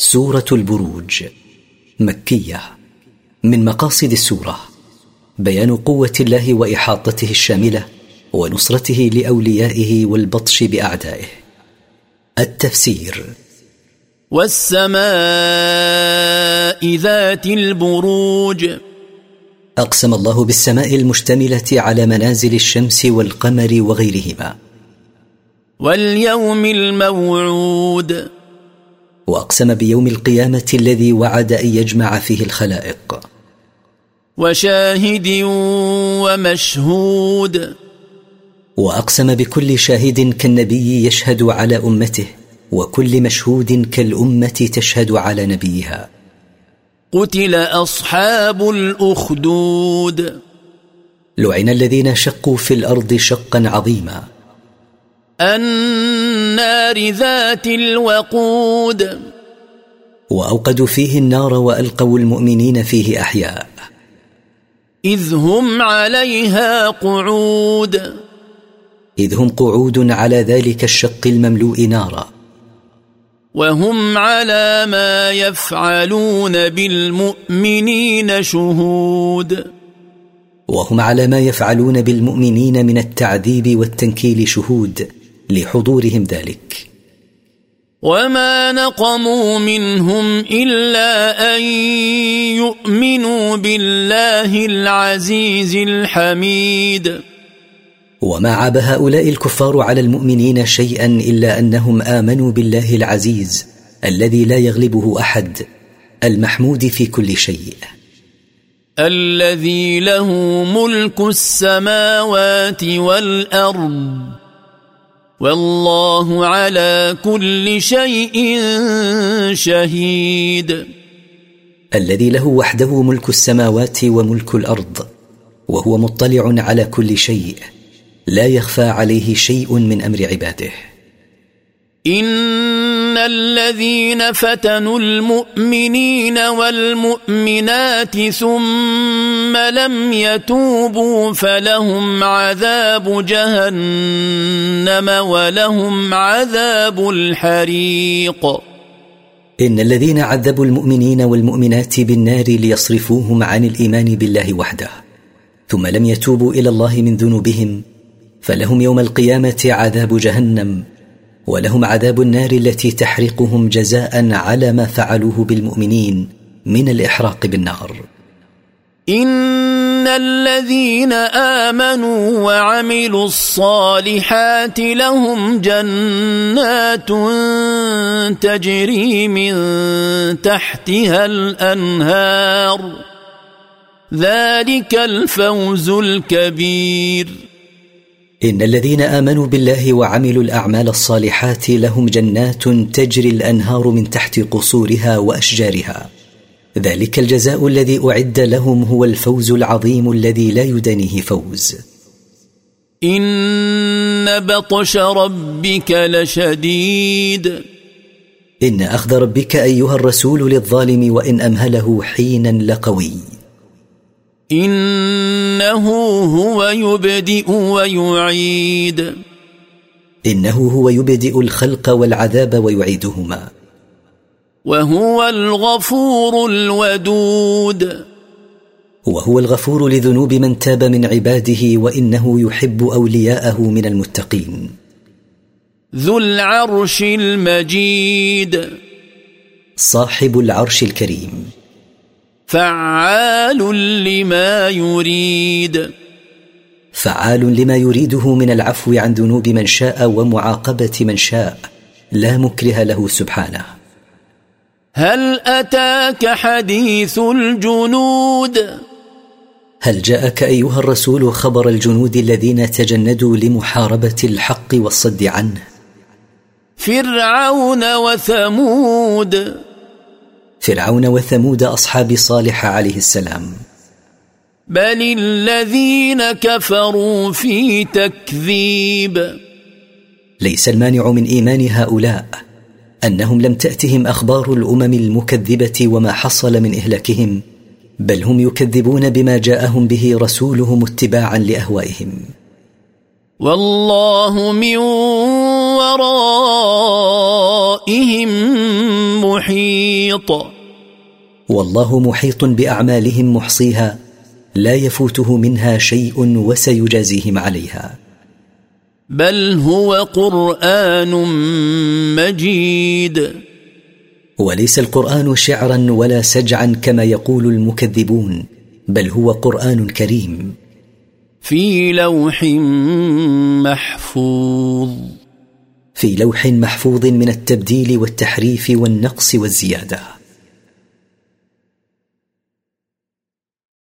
سورة البروج مكية من مقاصد السورة بيان قوة الله وإحاطته الشاملة ونصرته لأوليائه والبطش بأعدائه. التفسير والسماء ذات البروج. أقسم الله بالسماء المشتملة على منازل الشمس والقمر وغيرهما. واليوم الموعود. وأقسم بيوم القيامة الذي وعد أن يجمع فيه الخلائق. وشاهد ومشهود. وأقسم بكل شاهد كالنبي يشهد على أمته وكل مشهود كالأمة تشهد على نبيها. قتل أصحاب الأخدود. لعن الذين شقوا في الأرض شقا عظيما. النار ذات الوقود. وأوقدوا فيه النار وألقوا المؤمنين فيه أحياء. إذ هم عليها قعود. إذ هم قعود على ذلك الشق المملوء نارا. وهم على ما يفعلون بالمؤمنين شهود. وهم على ما يفعلون بالمؤمنين من التعذيب والتنكيل شهود. لحضورهم ذلك. وما نقموا منهم الا ان يؤمنوا بالله العزيز الحميد. وما عاب هؤلاء الكفار على المؤمنين شيئا الا انهم امنوا بالله العزيز الذي لا يغلبه احد المحمود في كل شيء. الذي له ملك السماوات والارض. والله على كل شيء شهيد. الذي له وحده ملك السماوات وملك الأرض وهو مطلع على كل شيء لا يخفى عليه شيء من أمر عباده. ان الذين فتنوا المؤمنين والمؤمنات ثم لم يتوبوا فلهم عذاب جهنم ولهم عذاب الحريق ان الذين عذبوا المؤمنين والمؤمنات بالنار ليصرفوهم عن الايمان بالله وحده. ثم لم يتوبوا إلى الله من ذنوبهم فلهم يوم القيامه عذاب جهنم. ولهم عذاب النار التي تحرقهم جزاء على ما فعلوه بالمؤمنين من الإحراق بالنار. إن الذين آمنوا وعملوا الصالحات لهم جنات تجري من تحتها الأنهار. ذلك الفوز الكبير. إن الذين آمنوا بالله وعملوا الأعمال الصالحات لهم جنات تجري الأنهار من تحت قصورها وأشجارها. ذلك الجزاء الذي أعد لهم هو الفوز العظيم الذي لا يدانيه فوز. إن بطش ربك لشديد. إن أخذ ربك أيها الرسول للظالم وإن أمهله حينا لقوي. إنه هو يبدئ ويعيد. إنه هو يبدئ الخلق والعذاب ويعيدهما. وهو الغفور الودود. وهو الغفور لذنوب من تاب من عباده وإنه يحب أولياءه من المتقين. ذو العرش المجيد. صاحب العرش الكريم. فعال لما يريد. فعال لما يريده من العفو عن ذنوب من شاء ومعاقبة من شاء. لا مكره له سبحانه. هل أتاك حديث الجنود؟ هل جاءك أيها الرسول خبر الجنود الذين تجندوا لمحاربة الحق والصد عنه؟ فرعون وثمود. فرعون وثمود أصحاب صالح عليه السلام. بل الذين كفروا في تكذيب. ليس المانع من إيمان هؤلاء أنهم لم تأتهم أخبار الأمم المكذبة وما حصل من إهلاكهم بل هم يكذبون بما جاءهم به رسولهم اتباعا لأهوائهم. والله من ورائهم محيط. والله محيط بأعمالهم محصيها لا يفوته منها شيء وسيجازيهم عليها. بل هو قرآن مجيد. وليس القرآن شعرا ولا سجعا كما يقول المكذبون بل هو قرآن كريم. في لوح محفوظ. في لوح محفوظ من التبديل والتحريف والنقص والزيادة.